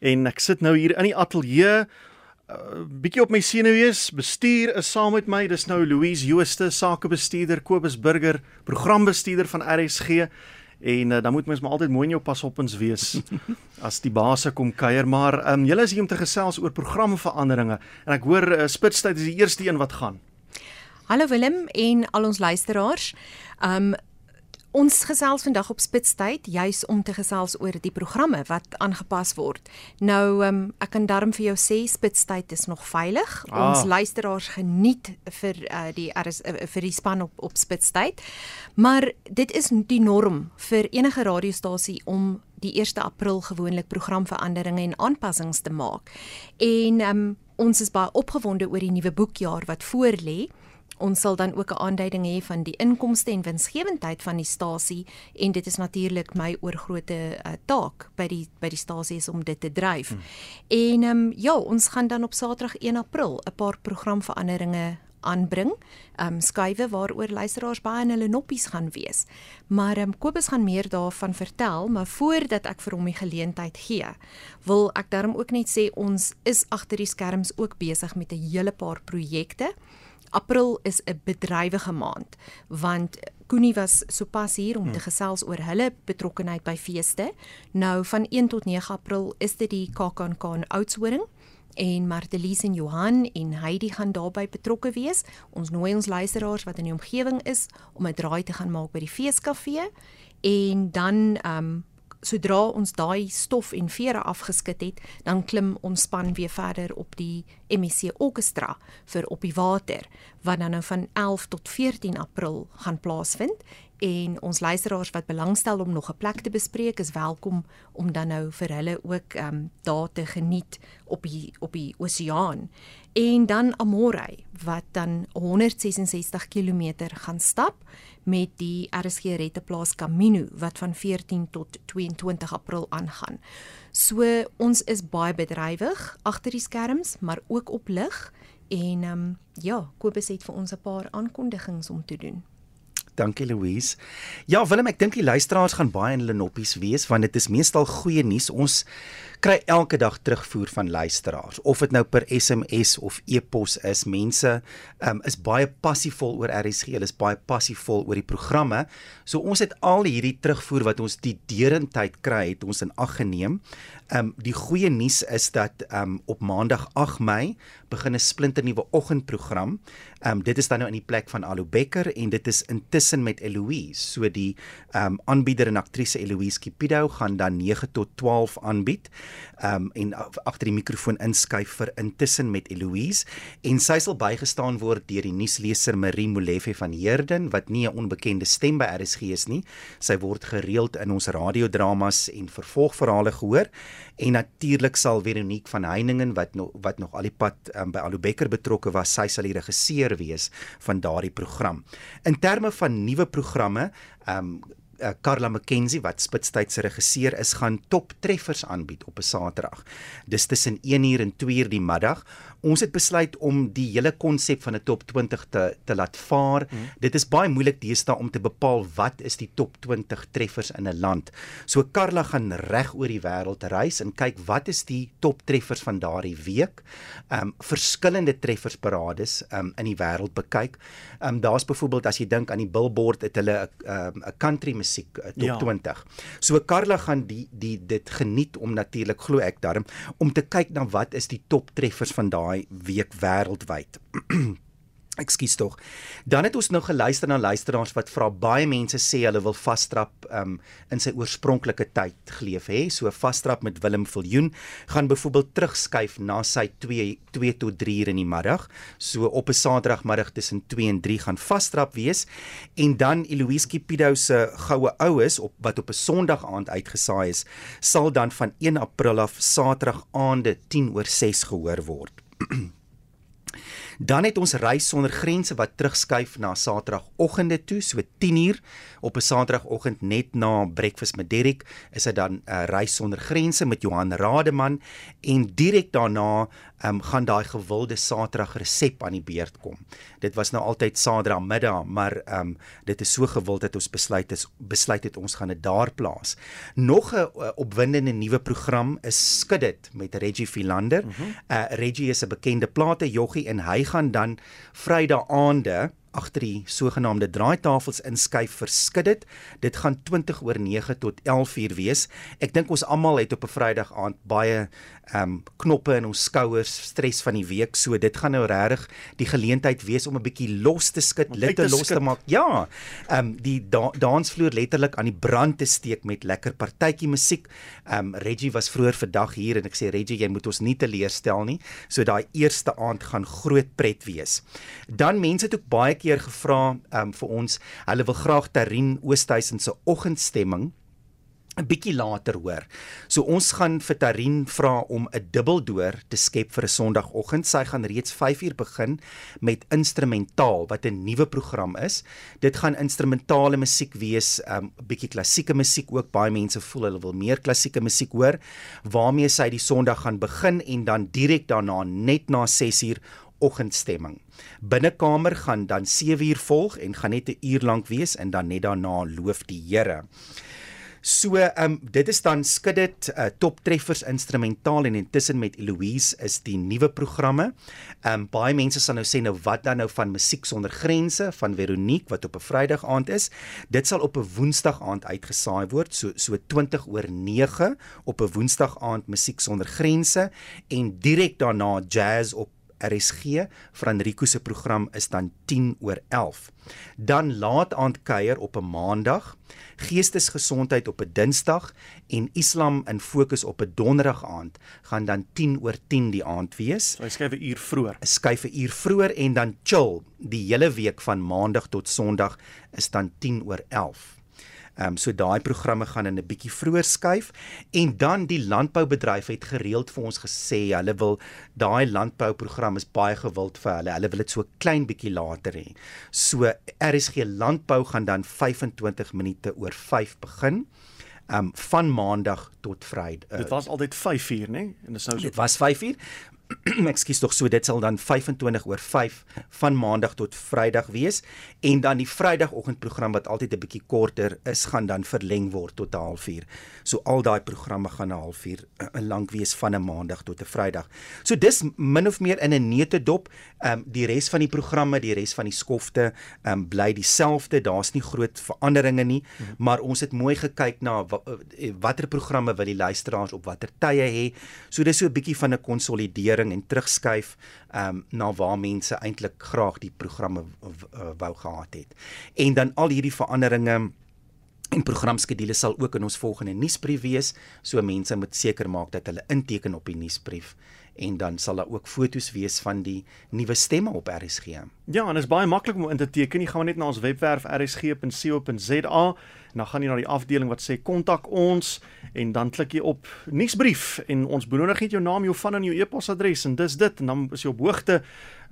en ek sit nou hier in die ateljee uh, bietjie op my senuwees. Bestuur is saam met my. Dis nou Louise Jooste, sakebestuurder, Kobus Burger, programbestuurder van RSG. En uh, dan moet mens maar altyd mooi in jou pasoppens wees as die baase kom kuier, maar ehm um, julle is hier om te gesels oor programveranderinge en ek hoor uh, Spitstyd is die eerste een wat gaan. Hallo Willem en al ons luisteraars. Ehm um, Ons gesels vandag op Spitstyd juis om te gesels oor die programme wat aangepas word. Nou um, ek kan darm vir jou sê Spitstyd is nog veilig. Ah. Ons luisteraars geniet vir uh, die RS, uh, vir die span op op Spitstyd. Maar dit is die norm vir enige radiostasie om die 1 April gewoonlik programveranderinge en aanpassings te maak. En um, ons is baie opgewonde oor die nuwe boekjaar wat voorlê. Ons sal dan ook 'n aanduiding hê van die inkomste en winsgewendheid van die stasie en dit is natuurlik my oorgrootte uh, taak by die by die stasie is om dit te dryf. Hmm. En ehm um, ja, ons gaan dan op Saterdag 1 April 'n paar programveranderinge aanbring. Ehm um, skuwe waaroor luisteraars baie in hulle noppies gaan wees. Maar ehm um, Kobus gaan meer daarvan vertel, maar voordat ek vir hom die geleentheid gee, wil ek daarom ook net sê ons is agter die skerms ook besig met 'n hele paar projekte. April is 'n bedrywige maand want Koenie was sopas hier om te hmm. gesels oor hulle betrokkeheid by feeste. Nou van 1 tot 9 April is dit die KAKNK Oudtshoorn en Martelies en Johan en Heidi gaan daarbey betrokke wees. Ons nooi ons luisteraars wat in die omgewing is om 'n draai te gaan maak by die feeskafee en dan ehm um, sodra ons daai stof en vere afgeskit het, dan klim ons span weer verder op die MSC Orchestra vir op die water wat dan nou van 11 tot 14 April gaan plaasvind. En ons luisteraars wat belangstel om nog 'n plek te bespreek is welkom om dan nou vir hulle ook ehm um, daar te geniet op die op die oseaan en dan Amore wat dan 166 km gaan stap met die RSG Retteplaas Camino wat van 14 tot 22 April aangaan. So ons is baie bedrywig agter die skerms, maar ook op lig en ehm um, ja, Kobus het vir ons 'n paar aankondigings om te doen. Dankie Louise. Ja, Willem, ek dink die luisteraars gaan baie in hulle noppies wees want dit is meestal goeie nuus. Ons kry elke dag terugvoer van luisteraars of dit nou per SMS of e-pos is. Mense um, is baie passievol oor RSG, hulle is baie passievol oor die programme. So ons het al hierdie terugvoer wat ons die deurentyd kry, het ons in ag geneem. Um, die goeie nuus is dat um, op Maandag 8 Mei begin 'n splinternuwe oggendprogram. Um, dit is dan nou in die plek van Alu Becker en dit is intussen met Eloise. So die ehm um, aanbieder en aktrise Eloise Kipido gaan dan 9 tot 12 aanbied um, en agter die mikrofoon inskuif vir intussen met Eloise en sy sal bygestaan word deur die nuusleser Marie Molefe van Heerden wat nie 'n onbekende stem by RSG is nie. Sy word gereeld in ons radiodramas en vervolgverhale gehoor en natuurlik sal Veronique van Heiningen wat nog wat nog al die pad um, by Alubecker betrokke was, sy sal die regisseur wees van daardie program. In terme van nuwe programme, um, uh, Carla McKenzie wat Spitstyd se regisseur is, gaan top treffers aanbied op 'n Saterdag. Dis tussen 1uur en 2uur die middag ons het besluit om die hele konsep van 'n top 20 te te laat vaar. Mm. Dit is baie moeilik deesdae om te bepaal wat is die top 20 treffers in 'n land. So Karla gaan reg oor die wêreld reis en kyk wat is die top treffers van daardie week. Um verskillende treffersparades um in die wêreld bekyk. Um daar's byvoorbeeld as jy dink aan die Billboard het hulle 'n um, 'n country musiek top ja. 20. So Karla gaan die die dit geniet om natuurlik glo ek daarom om te kyk na wat is die top treffers van daai daai week wêreldwyd. Ekskuus tog. Dan het ons nou geluister na luisteraars wat vra baie mense sê hulle wil vasstrap um, in sy oorspronklike tyd geleef hè. So vasstrap met Willem Viljoen gaan byvoorbeeld terugskuif na sy 2 2 tot 3 uur in die middag. So op 'n Saterdagmiddag tussen 2 en 3 gaan vasstrap wees en dan Eloise Kipido se goue oues op wat op 'n Sondag aand uitgesaai is, sal dan van 1 April af Saterdag aande 10 oor 6 gehoor word. Dan het ons reis sonder grense wat terugskuif na Saterdagoggende toe, so 10uur op 'n Saterdagoggend net na breakfast met Derek, is dit dan 'n uh, reis sonder grense met Johan Rademan en direk daarna um, gaan daai gewilde Saterdag resep aan die beurt kom. Dit was nou altyd Saterdag middag, maar um, dit is so gewild dat ons besluit is besluit het ons gaan dit daar plaas. Nog 'n uh, opwindende nuwe program is Skud dit met Reggie Philander. Mm -hmm. uh, Reggie is 'n bekende plate joggie en hy gaan dan Vrydag aande agter die sogenaamde draaitafels inskuif vir skid dit. Dit gaan 20 oor 9 tot 11 uur wees. Ek dink ons almal het op 'n Vrydag aand baie ehm um, knoppe in ons skouers, stres van die week. So dit gaan nou regtig die geleentheid wees om 'n bietjie los te skud, litte los te maak. Ja. Ehm um, die da dansvloer letterlik aan die brand te steek met lekker partytjie musiek. Ehm um, Reggie was vroeër vandag hier en ek sê Reggie, jy moet ons nie teleurstel nie. So daai eerste aand gaan groot pret wees. Dan mense het ook baie keer gevra ehm um, vir ons, hulle wil graag Tarin Oosthuizen se oggendstemming 'n bietjie later hoor. So ons gaan vir Tarin vra om 'n dubbeldoor te skep vir 'n Sondagoggend. Sy gaan reeds 5uur begin met instrumentaal wat 'n nuwe program is. Dit gaan instrumentale musiek wees, 'n um, bietjie klassieke musiek ook. Baie mense voel hulle wil meer klassieke musiek hoor. Waarmee sy die Sondag gaan begin en dan direk daarna net na 6uur oggendstemming. Binnekamer gaan dan 7uur volg en gaan net 'n uur lank wees en dan net daarna loof die Here. So ehm um, dit is dan skud dit uh, top treffers instrumentaal en intussen met Eloise is die nuwe programme. Ehm um, baie mense sal nou sê nou wat dan nou van musiek sonder grense van Veronique wat op 'n Vrydag aand is. Dit sal op 'n Woensdag aand uitgesaai word so so 20 oor 9 op 'n Woensdag aand musiek sonder grense en direk daarna jazz op RSG van Rico se program is dan 10 oor 11. Dan laat aand kuier op 'n maandag, geestesgesondheid op 'n dinsdag en Islam in fokus op 'n donderdag aand gaan dan 10 oor 10 die aand wees. So hy skuif 'n uur vroeër. Skuif 'n uur vroeër en dan chill die hele week van maandag tot sonderdag is dan 10 oor 11. Ehm um, so daai programme gaan in 'n bietjie vroeër skuif en dan die landboubedryf het gereeld vir ons gesê hulle wil daai landbouprogram is baie gewild vir hulle. Hulle wil dit so klein bietjie later hê. So RSG landbou gaan dan 25 minute oor 5 begin um van maandag tot vrydag. Uh, dit was altyd 5 uur, né? En dit nou so Dit was 5 uur. ekskuus tog so dit sal dan 25 oor 5 van maandag tot vrydag wees en dan die vrydagoggendprogram wat altyd 'n bietjie korter is gaan dan verleng word tot 'n halfuur. So al daai programme gaan 'n halfuur uh, lank wees van 'n maandag tot 'n vrydag. So dis min of meer in 'n neutedop. Ehm um, die res van die programme, die res van die skofte ehm um, bly dieselfde. Daar's nie groot veranderinge nie, hmm. maar ons het mooi gekyk na eh, watter programme wil die luisteraars op watter tye hê. So dis so 'n bietjie van 'n konsolideer verandering en terugskuif um, na waar mense eintlik graag die programme wou gehad het. En dan al hierdie veranderinge en programskedules sal ook in ons volgende nuusbrief wees, so mense moet seker maak dat hulle inteken op die nuusbrief en dan sal daar ook foto's wees van die nuwe stemme op RSG. Ja, en dit is baie maklik om in te teken. Jy gaan net na ons webwerf rsg.co.za en dan gaan jy na die afdeling wat sê kontak ons en dan klik jy op nuusbrief en ons benodig net jou naam, jou van en jou e-posadres en dis dit en dan is jy op hoogte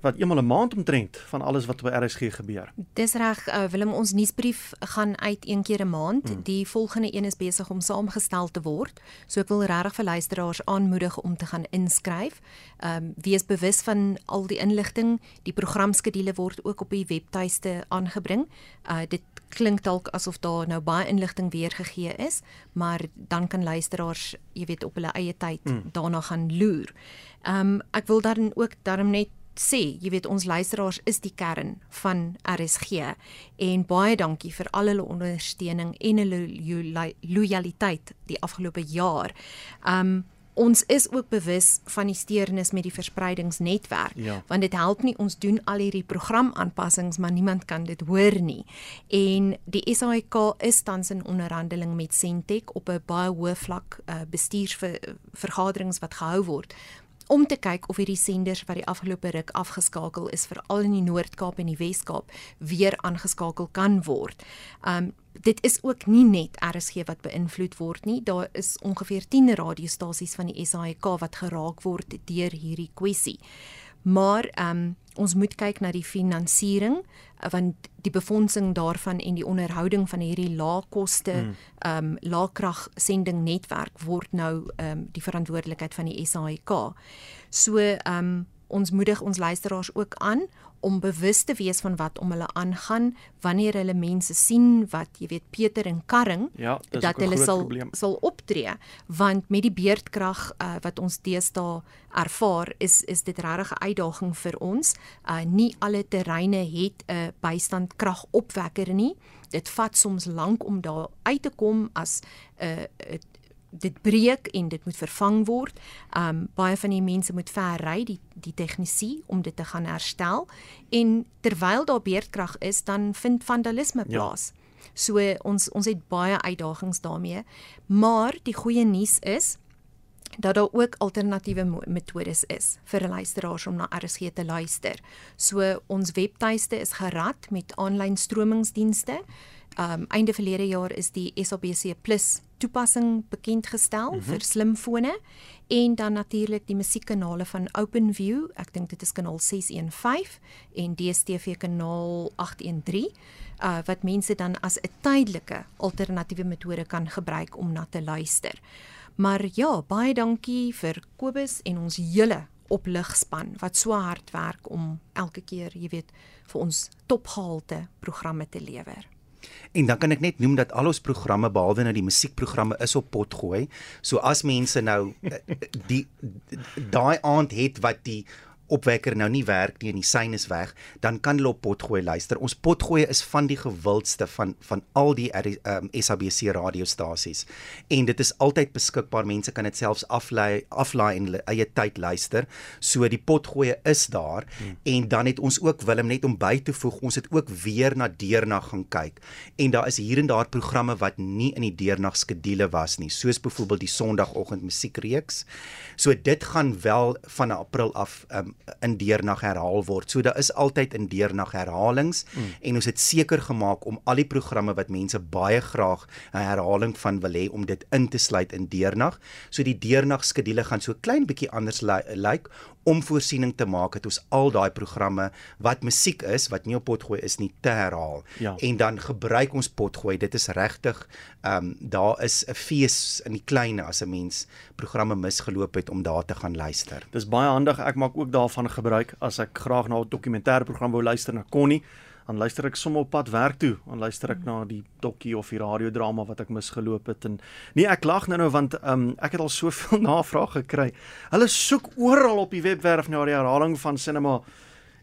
wat eenmal 'n maand omtrent van alles wat by RSG gebeur. Dis reg, uh, Willem, ons nuusbrief gaan uit een keer 'n maand. Hmm. Die volgende een is besig om saamgestel te word. So ek wil regtig vir luisteraars aanmoedig om te gaan inskryf. Ehm um, wees bewus van al die inligting. Die programskedule word ook op die webtuiste aangebring. Uh dit klink dalk asof daar nou baie inligting weergegee is, maar dan kan luisteraars, jy weet, op hulle eie tyd hmm. daarna gaan loer. Ehm um, ek wil dan ook daarom net sê, jy weet ons luisteraars is die kern van RSG en baie dankie vir al hulle ondersteuning en hulle lojaliteit die afgelope jaar. Um ons is ook bewus van die steurnis met die verspreidingsnetwerk ja. want dit help nie ons doen al hierdie programaanpassings maar niemand kan dit hoor nie. En die SAIK is tans in onderhandeling met Sentech op 'n baie hoë vlak uh, bestuursvergaderings wat gehou word om te kyk of hierdie senders wat die afgelope ruk afgeskakel is veral in die Noord-Kaap en die Wes-Kaap weer aangeskakel kan word. Um dit is ook nie net RSG wat beïnvloed word nie. Daar is ongeveer 10 radiostasies van die SAIK wat geraak word deur hierdie kwessie. Maar ehm um, ons moet kyk na die finansiering want die befondsing daarvan en die onderhouding van hierdie laagkoste ehm mm. um, laagkragsending netwerk word nou ehm um, die verantwoordelikheid van die SAIK. So ehm um, ons moedig ons luisteraars ook aan om bewus te wees van wat om hulle aangaan wanneer hulle mense sien wat jy weet Pieter en Karring ja, dat hulle sal probleem. sal optree. Want met die beerdkrag uh, wat ons deesdae ervaar is is dit regtig 'n uitdaging vir ons. Uh, nie alle terreine het 'n uh, bystandkragopwekker nie. Dit vat soms lank om daar uit te kom as 'n uh, dit breek en dit moet vervang word. Um baie van die mense moet ver ry die die tegnisie om dit te gaan herstel en terwyl daar beerdkrag is dan vind vandalisme ja. plaas. Ja. So ons ons het baie uitdagings daarmee. Maar die goeie nuus is dat daar ook alternatiewe metodes is vir luisteraars om na RSG te luister. So ons webtuiste is gerad met aanlyn stromingsdienste. Um einde verlede jaar is die SABC+ toepassing bekend gestel mm -hmm. vir slimfone en dan natuurlik die musiekkanale van OpenView. Ek dink dit is kanaal 615 en DStv kanaal 813 uh wat mense dan as 'n tydelike alternatiewe metode kan gebruik om na te luister. Maar ja, baie dankie vir Kobus en ons hele opligspan wat so hard werk om elke keer, jy weet, vir ons topgehalte programme te lewer. En dan kan ek net noem dat al ons programme behalwe nou die musiekprogramme is op pot gooi. So as mense nou eh, die daai aand het wat die opwekker nou nie werk nie en die sein is weg, dan kan hulle op potgooi luister. Ons potgooi is van die gewildste van van al die um, ehm, SABC radiostasies. En dit is altyd beskikbaar. Mense kan dit selfs aflei aflaai en eie tyd luister. So die potgooi is daar hmm. en dan het ons ook Willem net om by te voeg, ons het ook weer na deernag gaan kyk. En daar is hier en daar programme wat nie in die deernag skedule was nie, soos byvoorbeeld die Sondagoggend musiekreeks. So dit gaan wel van April af um, in deernag herhaal word. So daar is altyd in deernag herhalings mm. en ons het seker gemaak om al die programme wat mense baie graag 'n herhaling van wil hê om dit in te sluit in deernag. So die deernag skedule gaan so klein bietjie anders lyk like, om voorsiening te maak het ons al daai programme wat musiek is wat nie op potgooi is nie te herhaal. Ja. En dan gebruik ons potgooi. Dit is regtig ehm um, daar is 'n fees in die klein as 'n mens programme misgeloop het om daar te gaan luister. Dis baie handig. Ek maak ook daarvan gebruik as ek graag na 'n dokumentêre program wou luister na Connie dan luister ek sommer op pad werk toe, dan luister ek na die dokkie of die radiodrama wat ek misgeloop het en nee, ek lag nou nou want um, ek het al soveel navrae gekry. Hulle soek oral op die webwerf na die herhaling van cinema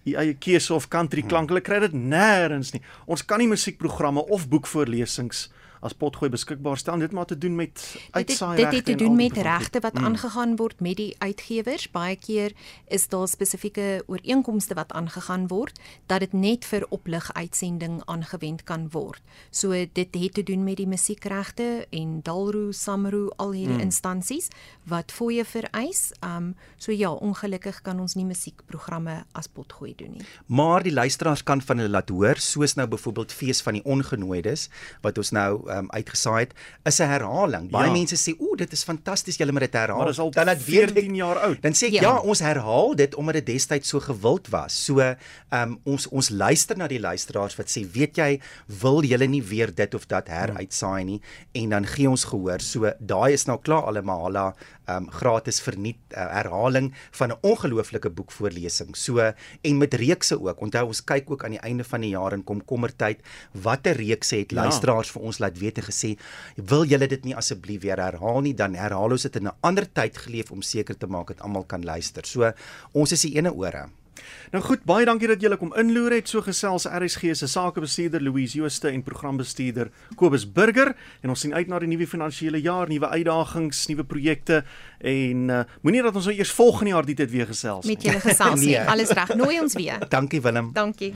die eie keuse of country klank. Hulle kry dit nêrens nie. Ons kan nie musiekprogramme of boekvoorlesings as potgooi beskikbaar stel dit maar te doen met uitsaai regte. Dit het te doen met regte wat mm. aangegaan word met die uitgewers. Baie keer is daar spesifieke ooreenkomste wat aangegaan word dat dit net vir oplig uitsending aangewend kan word. So dit het te doen met die musiekregte en Dalru, Samru, al hierdie mm. instansies wat fooie vereis. Um so ja, ongelukkig kan ons nie musiekprogramme as potgooi doen nie. Maar die luisteraars kan van hulle laat hoor, soos nou byvoorbeeld fees van die ongenooides wat ons nou um, uitgesaai het, is 'n herhaling. Baie ja. mense sê, "Ooh, dit is fantasties, julle moet dit herhaal." Maar dis al dan dit weer 10 jaar oud. Dan sê ek, ja. "Ja, ons herhaal dit omdat dit destyds so gewild was." So, ehm um, ons ons luister na die luisteraars wat sê, "Weet jy, wil julle nie weer dit of dat heruitsaai nie?" En dan gee ons gehoor. So, daai is nou klaar almal um gratis verniet uh, herhaling van 'n ongelooflike boekvoorlesing. So en met reekse ook. Onthou ons kyk ook aan die einde van die jaar in komkommertyd watter reekse het ja. luisteraars vir ons laat weet en gesê, "Wil julle dit nie asseblief weer herhaal nie, dan herhaal ons dit in 'n ander tyd geleef om seker te maak dat almal kan luister." So ons is die ene ore. Nou goed, baie dankie dat julle kom inloer het. So gesels RSG se sakebestuurder Louise Jooste en programbestuurder Kobus Burger en ons sien uit na die nuwe finansiële jaar, nuwe uitdagings, nuwe projekte en uh, moenie dat ons nou eers volgende jaar dit weer gesels nie. Met julle gesels nie. nee. Alles reg. Nooi ons weer. Dankie Willem. Dankie.